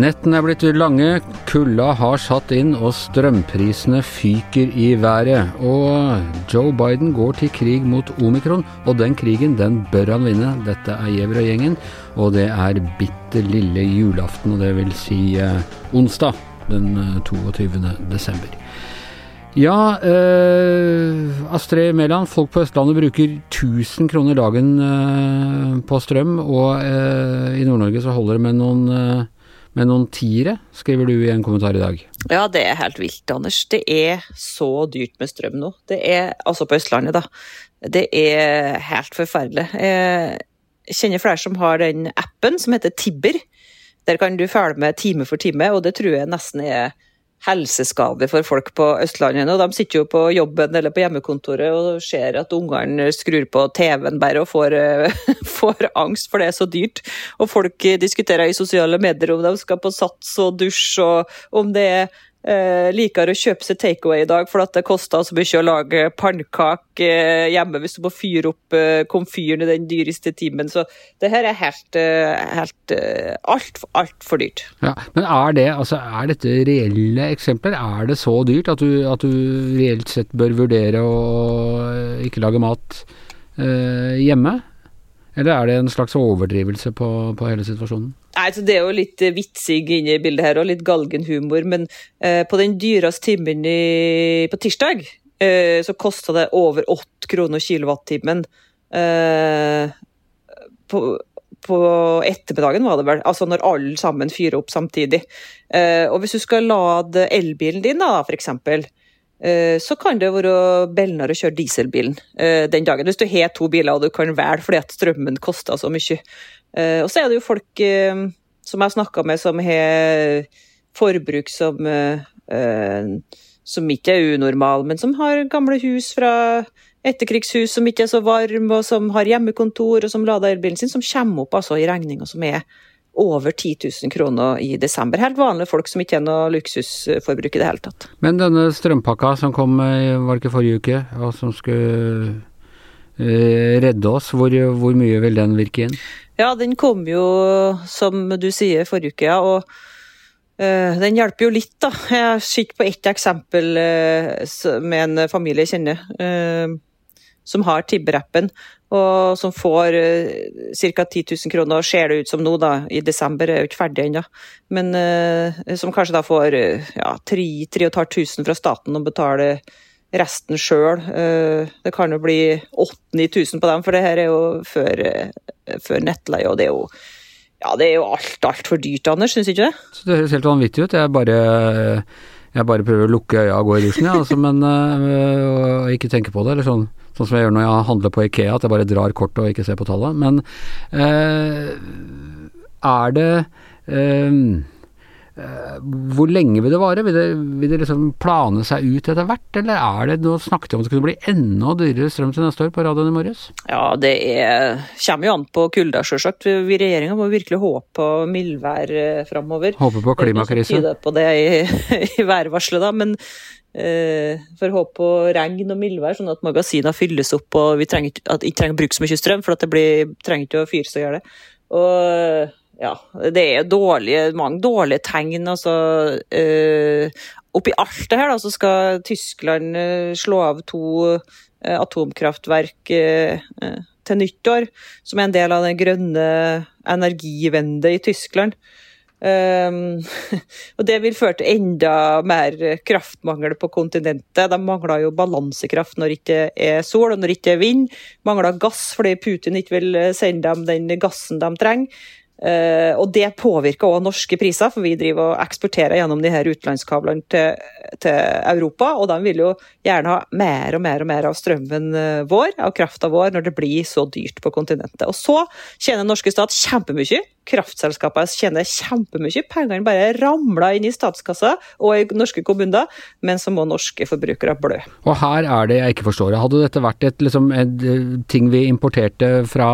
Nettene er blitt lange, kulda har satt inn og strømprisene fyker i været. Og Joe Biden går til krig mot omikron, og den krigen den bør han vinne. Dette er Giæver og gjengen, og det er bitte lille julaften, og det vil si eh, onsdag den 22. Eh, desember. Ja, eh, Astrid Mæland, folk på Østlandet bruker 1000 kroner dagen eh, på strøm, og eh, i Nord-Norge så holder det med noen med noen tiere, skriver du i en kommentar i dag. Ja, det er helt vilt, Anders. Det er så dyrt med strøm nå. Det er, altså på Østlandet, da. Det er helt forferdelig. Jeg kjenner flere som har den appen som heter Tibber. Der kan du følge med time for time, og det tror jeg nesten er helseskade for folk på Østlandet nå. De sitter jo på jobben eller på hjemmekontoret og ser at ungene skrur på TV-en bare og får, får, angst, for det er så dyrt. Og folk diskuterer i sosiale medier om de skal på sats og dusj, og om det er eh, liker å kjøpe seg takeaway i dag, for det koster så mye å lage pannekaker eh, hjemme hvis du må fyre opp eh, komfyren i den dyreste timen. Så det her er helt, eh, helt eh, altfor alt for dyrt. Ja, men er, det, altså, er dette reelle eksempler? Er det så dyrt at du, at du reelt sett bør vurdere å eh, ikke lage mat eh, hjemme? Eller er det en slags overdrivelse på, på hele situasjonen? Nei, så Det er jo litt eh, vitsig inne i bildet her, og litt galgenhumor. Men eh, på den dyreste timen i, på tirsdag, eh, så kosta det over 8 kroner kilowattimen. Eh, på, på ettermiddagen var det vel, altså når alle sammen fyrer opp samtidig. Eh, og hvis du skal lade elbilen din, da, for eksempel, eh, så kan det være billigere å kjøre dieselbilen den dagen. Hvis du har to biler og du kan velge fordi at strømmen koster så mye. Uh, og så er det jo folk uh, som jeg har snakka med, som har forbruk som, uh, som ikke er unormal, men som har gamle hus fra etterkrigshus som ikke er så varme, og som har hjemmekontor, og som lader elbilen sin, som kommer opp altså, i regninga som er over 10 000 kroner i desember. Helt vanlige folk som ikke har noe luksusforbruk i det hele tatt. Men denne strømpakka som kom var det ikke forrige uke, og som skulle redde oss, hvor, hvor mye vil den virke inn? Ja, den kom jo, som du sier, forrige uke, ja. Og uh, den hjelper jo litt, da. Jeg sitter på ett eksempel uh, med en familie jeg kjenner, uh, som har Tibber-appen, og som får ca. 10 000 kroner, ser det ut som nå, da. I desember er jo ikke ferdig ennå. Men som kanskje da får ja, 3500 fra staten og betaler resten sjøl. Det kan jo bli 8000-9000 på dem, for det her er jo før før nettleie, og det er jo ja, det er jo alt altfor dyrt, Anders, syns ikke det? Så det høres helt vanvittig ut. Jeg bare, jeg bare prøver å lukke øya og gå i dusjen, ja, altså, men øh, ikke tenke på det. eller sånn, sånn som jeg gjør når jeg handler på Ikea, at jeg bare drar kortet og ikke ser på tallet. Men øh, er det øh, Eh, hvor lenge vil det vare? Vil det, vil det liksom plane seg ut etter hvert, eller er det Nå snakket vi om at det kunne bli enda dyrere strøm til neste år på radioen i morges? Ja, det er, kommer jo an på kulda, sjølsagt. Vi i regjeringa må virkelig håpe på mildvær eh, framover. Håpe på klimakrise? Det tyder på det i, i værvarselet, da. Men eh, å håpe på regn og mildvær, sånn at magasinene fylles opp og vi trenger, at ikke trenger å bruke så mye strøm, for at det blir, trenger ikke å fyre så det. Og ja, det er dårlige, mange dårlige tegn. altså uh, Oppi alt det her da, så skal Tyskland uh, slå av to uh, atomkraftverk til nyttår, som er en del av den grønne energivendet i Tyskland. Um, og det vil føre til enda mer kraftmangel på kontinentet. De mangler jo balansekraft når det ikke er sol og når det ikke er vind. Mangler gass fordi Putin ikke vil sende dem den gassen de trenger. Uh, og det påvirker også norske priser, for vi driver og eksporterer gjennom de her utenlandskablene til, til, Europa. Og de vil jo gjerne ha mer og mer og mer av strømmen eh, vår, av krafta vår, når det blir så dyrt på kontinentet. Og så tjener norske stat kjempemye kraftselskapene tjener kjempemye. Pengene bare ramler inn i statskassa og i norske kommuner, men så må norske forbrukere blø. Og her er det jeg ikke forstår. Hadde dette vært et, liksom, et eh, ting vi importerte fra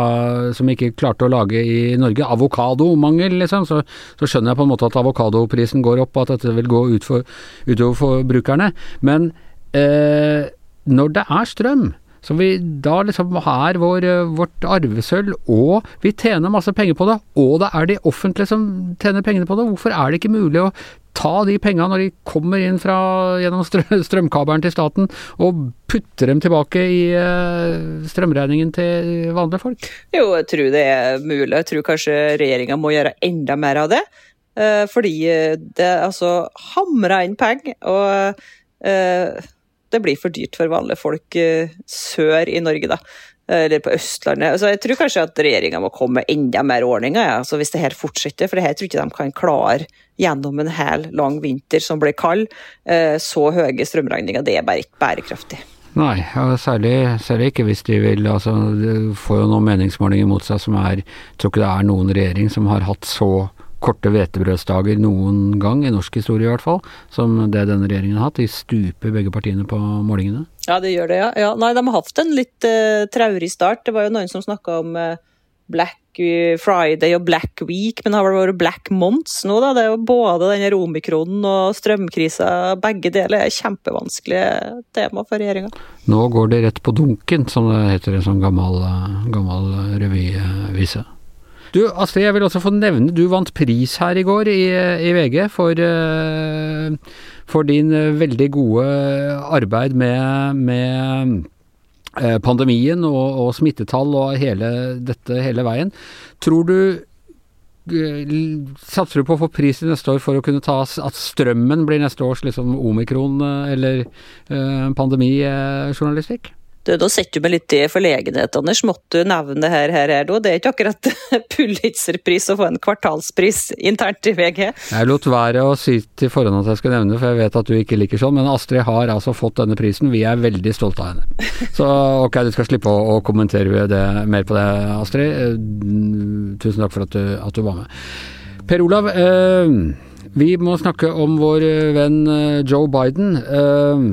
som vi ikke klarte å lage i Norge, avokadomangel, liksom, så, så, skjønner jeg på en måte at avokadoprisen går opp, og at dette vil gå ut for, utover forbrukerne. Men eh, når det er strøm, som vi da liksom er vår, vårt arvesølv, og vi tjener masse penger på det, og det er de offentlige som tjener pengene på det, hvorfor er det ikke mulig å ta de pengene når de kommer inn fra, gjennom strømkabelen til staten, og putte dem tilbake i strømregningen til vanlige folk? Jo, jeg tror det er mulig. Jeg tror kanskje regjeringa må gjøre enda mer av det. Fordi det altså hamrer inn penger, og det blir for dyrt for vanlige folk sør i Norge, da. Eller på Østlandet. Altså, jeg tror kanskje at regjeringa må komme med enda mer ordninger ja, altså, hvis det her fortsetter. For det her tror ikke de kan klare gjennom en hel lang vinter som blir kald. Så høye strømregninger, det er bare ikke bærekraftig. Nei, særlig, særlig, ikke hvis de vil altså, De får jo noen meningsmålinger mot seg som er Jeg tror ikke det er noen regjering som har hatt så korte hvetebrødsdager noen gang, i norsk historie i hvert fall, som det denne regjeringen har hatt. De stuper begge partiene på målingene. Ja, det gjør det, ja. ja nei, de har hatt en litt uh, traurig start. Det var jo noen som snakka om uh, Black Friday og Black Week, men det har vel vært Black Months nå, da. Det er jo både denne omikronen og strømkrisa. Begge deler er kjempevanskelige tema for regjeringa. Nå går det rett på dunken, som det heter i en sånn gammel, gammel revyvise. Du Astrid, jeg vil også få nevne, du vant pris her i går i, i VG for, for, din veldig gode arbeid med, med pandemien og, og, smittetall og hele dette hele veien. Tror du Satser du på å få pris til neste år for å kunne ta at strømmen blir neste års liksom omikron- eller eh, pandemijournalistikk? Du, da setter du meg litt i forlegenhet, Anders. Måtte du nevne det her, her, her, da? Det er ikke akkurat Pulitzerpris å få en kvartalspris internt i VG. Jeg lot være å si til forhånd at jeg skal nevne det, for jeg vet at du ikke liker sånn, men Astrid har altså fått denne prisen. Vi er veldig stolte av henne. Så ok, du skal slippe å, kommentere det, mer på det, Astrid. Tusen takk for at du, at du var med. Per Olav, eh, vi må snakke om vår venn Joe Biden. Eh,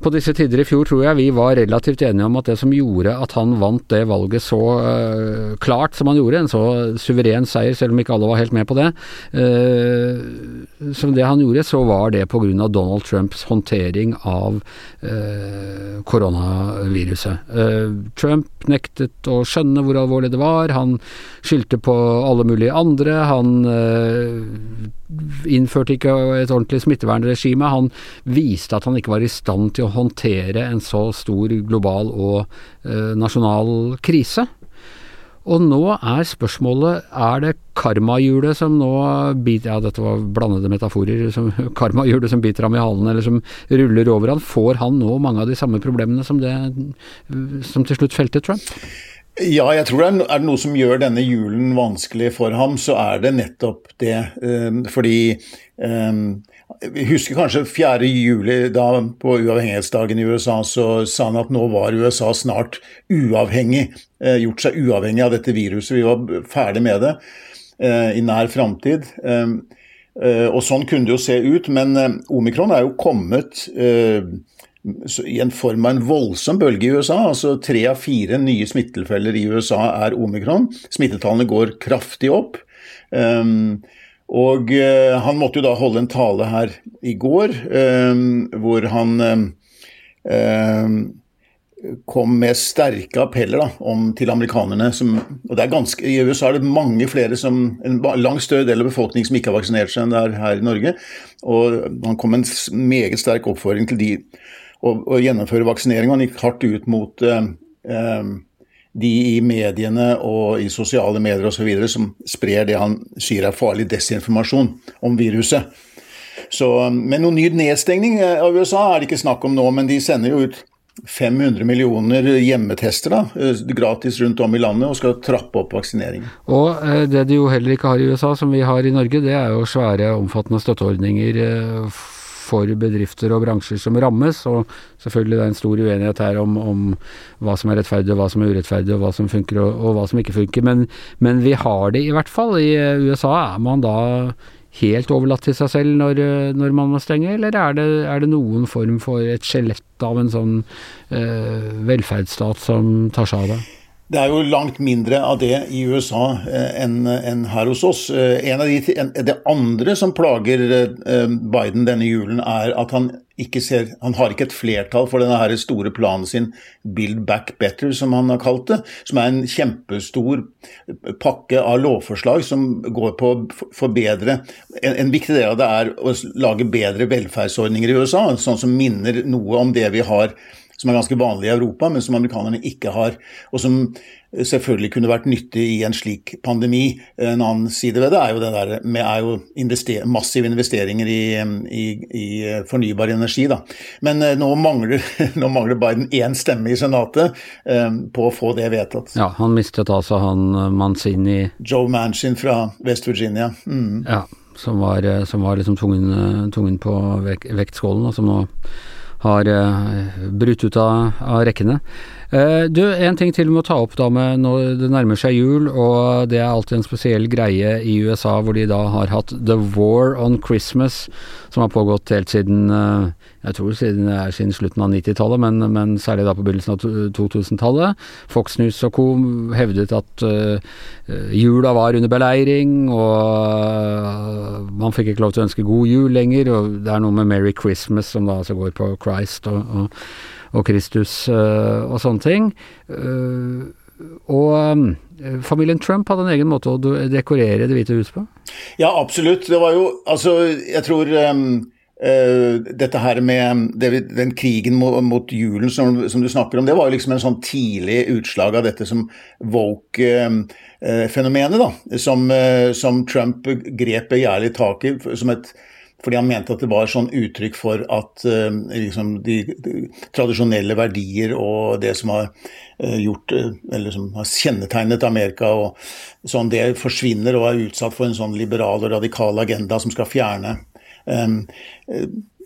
på disse tider i fjor tror jeg vi var relativt enige om at det som gjorde at han vant det valget så uh, klart som han gjorde, en så suveren seier, selv om ikke alle var helt med på det, uh, som det han gjorde, så var det pga. Donald Trumps håndtering av eh, koronaviruset. Trump nektet å skjønne hvor alvorlig det var, han skyldte på alle mulige andre, han innførte ikke et ordentlig smittevernregime. Han viste at han ikke var i stand til å håndtere en så stor global og eh, nasjonal krise. Og nå er spørsmålet er det karmahjulet som nå biter Ja, dette var blandede metaforer. Karmahjulet som biter ham i halen, eller som ruller over han. Får han nå mange av de samme problemene som det som til slutt felte Trump? Ja, jeg tror det er noe som gjør denne julen vanskelig for ham, så er det nettopp det. Ehm, fordi um, Vi husker kanskje 4. juli, da på uavhengighetsdagen i USA, så sa han at nå var USA snart uavhengig, eh, gjort seg uavhengig av dette viruset. Vi var ferdig med det uh, i nær framtid. Um, uh, og sånn kunne det jo se ut, men omikron er jo kommet i en form av en voldsom bølge i USA. altså Tre av fire nye smittetilfeller i USA er omikron. Smittetallene går kraftig opp. Um, og uh, han måtte jo da holde en tale her i går um, hvor han um, kom med sterke appeller da, om, til amerikanerne. Som, og det er ganske, I USA er det mange flere som, en langt større del av befolkningen som ikke har vaksinert seg enn det er her i Norge. Og han kom med en meget sterk oppfordring til de å, å gjennomføre vaksinering. Han gikk hardt ut mot eh, eh, de i mediene og i sosiale medier osv. som sprer det han sier er farlig desinformasjon om viruset. Så, men noen ny nedstengning eh, av USA er det ikke snakk om nå, men de sender jo ut 500 millioner hjemmetester da, eh, gratis rundt om i landet og skal trappe opp vaksineringen. Og eh, det de jo heller ikke har i USA, som vi har i Norge, det er jo svære, omfattende støtteordninger for bedrifter og bransjer som rammes. Og selvfølgelig det er en stor uenighet her om, om hva som er rettferdig og hva som er urettferdig, og hva som funker og, og hva som ikke funker. Men, men, vi har det i hvert fall. I USA er man da helt overlatt til seg selv når, når man må stenge, eller er det, er det, noen form for et skjelett av en sånn øh, velferdsstat som tar seg av det? Det er jo langt mindre av det i USA eh, enn en her hos oss. Eh, de, en, det andre som plager eh, Biden denne julen, er at han ikke ser Han har ikke et flertall for denne her store planen sin Build Back Better, som han har kalt det. Som er en kjempestor pakke av lovforslag som går på å forbedre en, en viktig del av det er å lage bedre velferdsordninger i USA, sånn som minner noe om det vi har som er ganske vanlig i Europa, men som amerikanerne ikke har. Og som selvfølgelig kunne vært nyttig i en slik pandemi. En annen side ved det er jo det der med er jo invester massive investeringer i, i, i, fornybar energi. Da. Men eh, nå mangler, nå mangler Biden én stemme i Senatet på å få det vedtatt. Ja, han mistet altså han Manzini Joe Manchin fra West Virginia. Mm. Ja, som var, som var liksom tungen, tungen på vek vektskålen, og som nå har uh, brutt ut av, av rekkene. Uh, du, En ting til må ta opp da med når det nærmer seg jul, og det er alltid en spesiell greie i USA hvor de da har hatt The War on Christmas, som har pågått helt siden uh, jeg tror siden, det er siden slutten av 90-tallet, men, men, særlig da på begynnelsen av 2000-tallet. Fox News og co. hevdet at uh, jula var under beleiring, og man fikk ikke lov til å ønske god jul lenger. Og det er noe med Merry Christmas som da altså går på Christ og, og, og Kristus uh, og sånne ting. og um, familien Trump hadde en egen måte å dekorere Det hvite hus på? Ja, absolutt. Det var jo Altså, jeg tror um Uh, dette her med det, den krigen mot, mot julen som, som, du snakker om, det var jo liksom en sånn tidlig utslag av dette som woke-fenomenet, uh, da. Som, uh, som, Trump grep begjærlig tak i som et fordi han mente at det var sånn uttrykk for at liksom de, de, tradisjonelle verdier og det som har gjort, eller som har kjennetegnet Amerika, og sånn, det forsvinner og er utsatt for en sånn liberal og radikal agenda som skal fjerne um,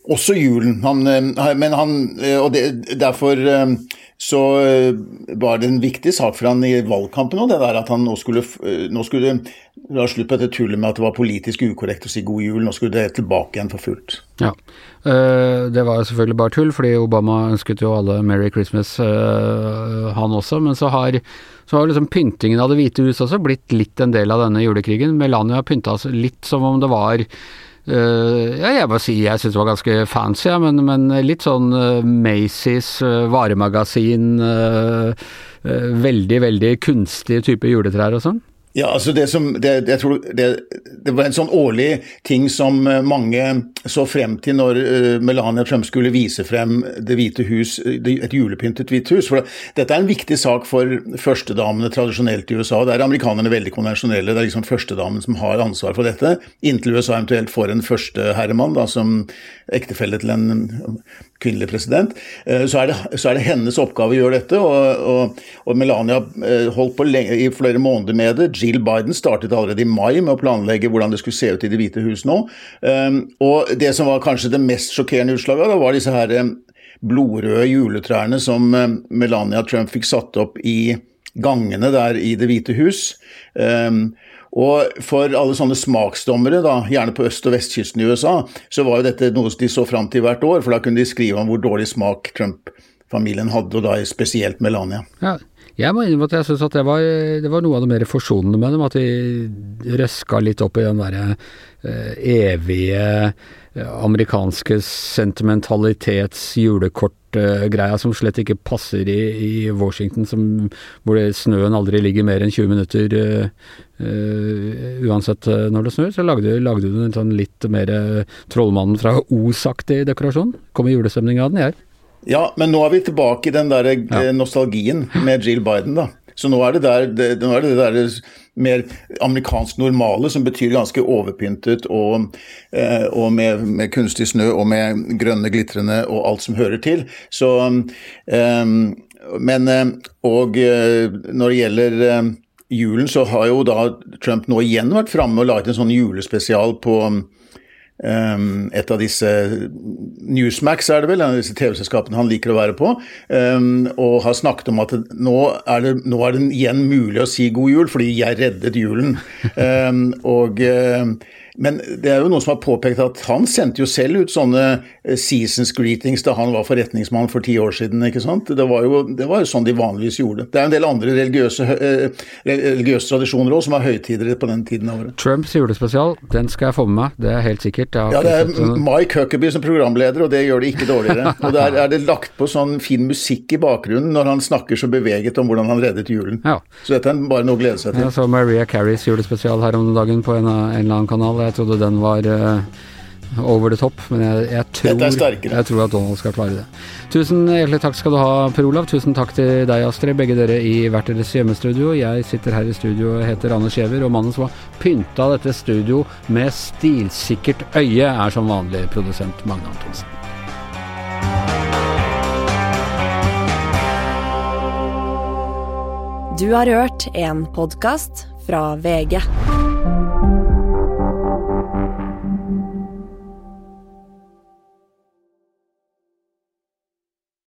også julen. Han, eh, men han, eh, og det, derfor så var det en viktig sak for han i valgkampen og det der at han nå skulle, nå skulle la slutt på dette tullet med at det var politisk ukorrekt å si god jul. Nå skulle det tilbake igjen for fullt. Ja, det var selvfølgelig bare tull, fordi Obama ønsket jo alle Merry Christmas, han også. Men så har, så har liksom pyntingen av Det hvite hus også blitt litt en del av denne julekrigen. Melania pynta litt som om det var Uh, ja, jeg må si jeg syns det var ganske fancy, ja, men, men, litt sånn uh, Macy's uh, varemagasin Veldig, veldig kunstige type juletrær og sånn. Ja, altså det som, det, jeg tror det, det, var en sånn årlig ting som eh, mange så frem til når uh, Melania Trump skulle vise frem Det hvite hus, et julepyntet hvitt hus. For dette er en viktig sak for førstedamene tradisjonelt i USA. Der er amerikanerne veldig konvensjonelle. Det er liksom førstedamen som har ansvar for dette. Inntil USA eventuelt får en førsteherremann som ektefelle til en kvinnelig president, eh, så er, det, så er, det, hennes oppgave å gjøre dette. Og, og, og Melania eh, holdt på lenge, i flere måneder med det. Jill Biden startet allerede i mai med å planlegge hvordan det skulle se ut i Det hvite hus nå. Um, og det som var kanskje det mest sjokkerende utslaget, da var disse her blodrøde juletrærne som Melania Trump fikk satt opp i gangene der i Det hvite hus. Og for alle sånne smaksdommere, da, gjerne på øst- og vestkysten i USA, så var jo dette noe de så fram til hvert år, for da kunne de skrive om hvor dårlig smak Trump-familien hadde, og da spesielt Melania. Ja. Jeg må innrømme at jeg syns at det var, det var, noe av det mer forsonende med dem. At de røska litt opp i den derre eh, evige uh, amerikanske sentimentalitets julekort greia som slett ikke passer i, i Washington, som, hvor det, snøen aldri ligger mer enn 20 minutter eh, uh, uansett når det snør. Så lagde, lagde du en sånn litt mer Trollmannen fra Os-aktig dekorasjon. Kom i julestemning av den, jeg. Ja, men nå er vi tilbake i den der ja. nostalgien med Jill Biden, da. Så nå er det der, det, nå er det, der mer amerikansk normale, som betyr ganske overpyntet og, eh, og med, med, kunstig snø og med grønne glitrende og alt som hører til. Så eh, Men eh, Og eh, når det gjelder eh, julen, så har jo da Trump nå igjen vært framme og laget en sånn julespesial på Um, et av disse Newsmax er det vel, en av disse TV-selskapene han liker å være på, um, og har snakket om at nå er, det, nå er, det, igjen mulig å si god jul fordi jeg reddet julen. Um, og men det er jo noen som har påpekt at han sendte jo selv ut sånne eh, seasons greetings da han var forretningsmann for ti år siden. ikke sant? Det var jo, det var jo sånn de vanligvis gjorde. Det er en del andre religiøse, eh, religiøse tradisjoner òg som har høytider på den tiden av året. Trumps julespesial, den skal jeg få med meg, det er helt sikkert. Ja, det er Mike Huckaby som programleder, og det gjør det ikke dårligere. Og der er det lagt på sånn fin musikk i bakgrunnen når han snakker så beveget om hvordan han reddet julen. Ja. Så dette er bare noe å glede seg til. Jeg så Maria Carries julespesial her om dagen på en, en eller annen kanal. Jeg trodde den var uh, over the top, men jeg, jeg, tror, jeg, tror, at Donald skal klare det. Tusen hjertelig takk skal du ha, Per Olav. Tusen takk til deg, Astrid. Begge dere i hvert deres hjemmestudio. Jeg sitter her i studio og heter Anne Skjever, og mannen som har pynta dette studio med stilsikkert øye, er som vanlig produsent Magne Antonsen. Du har hørt en podkast fra VG.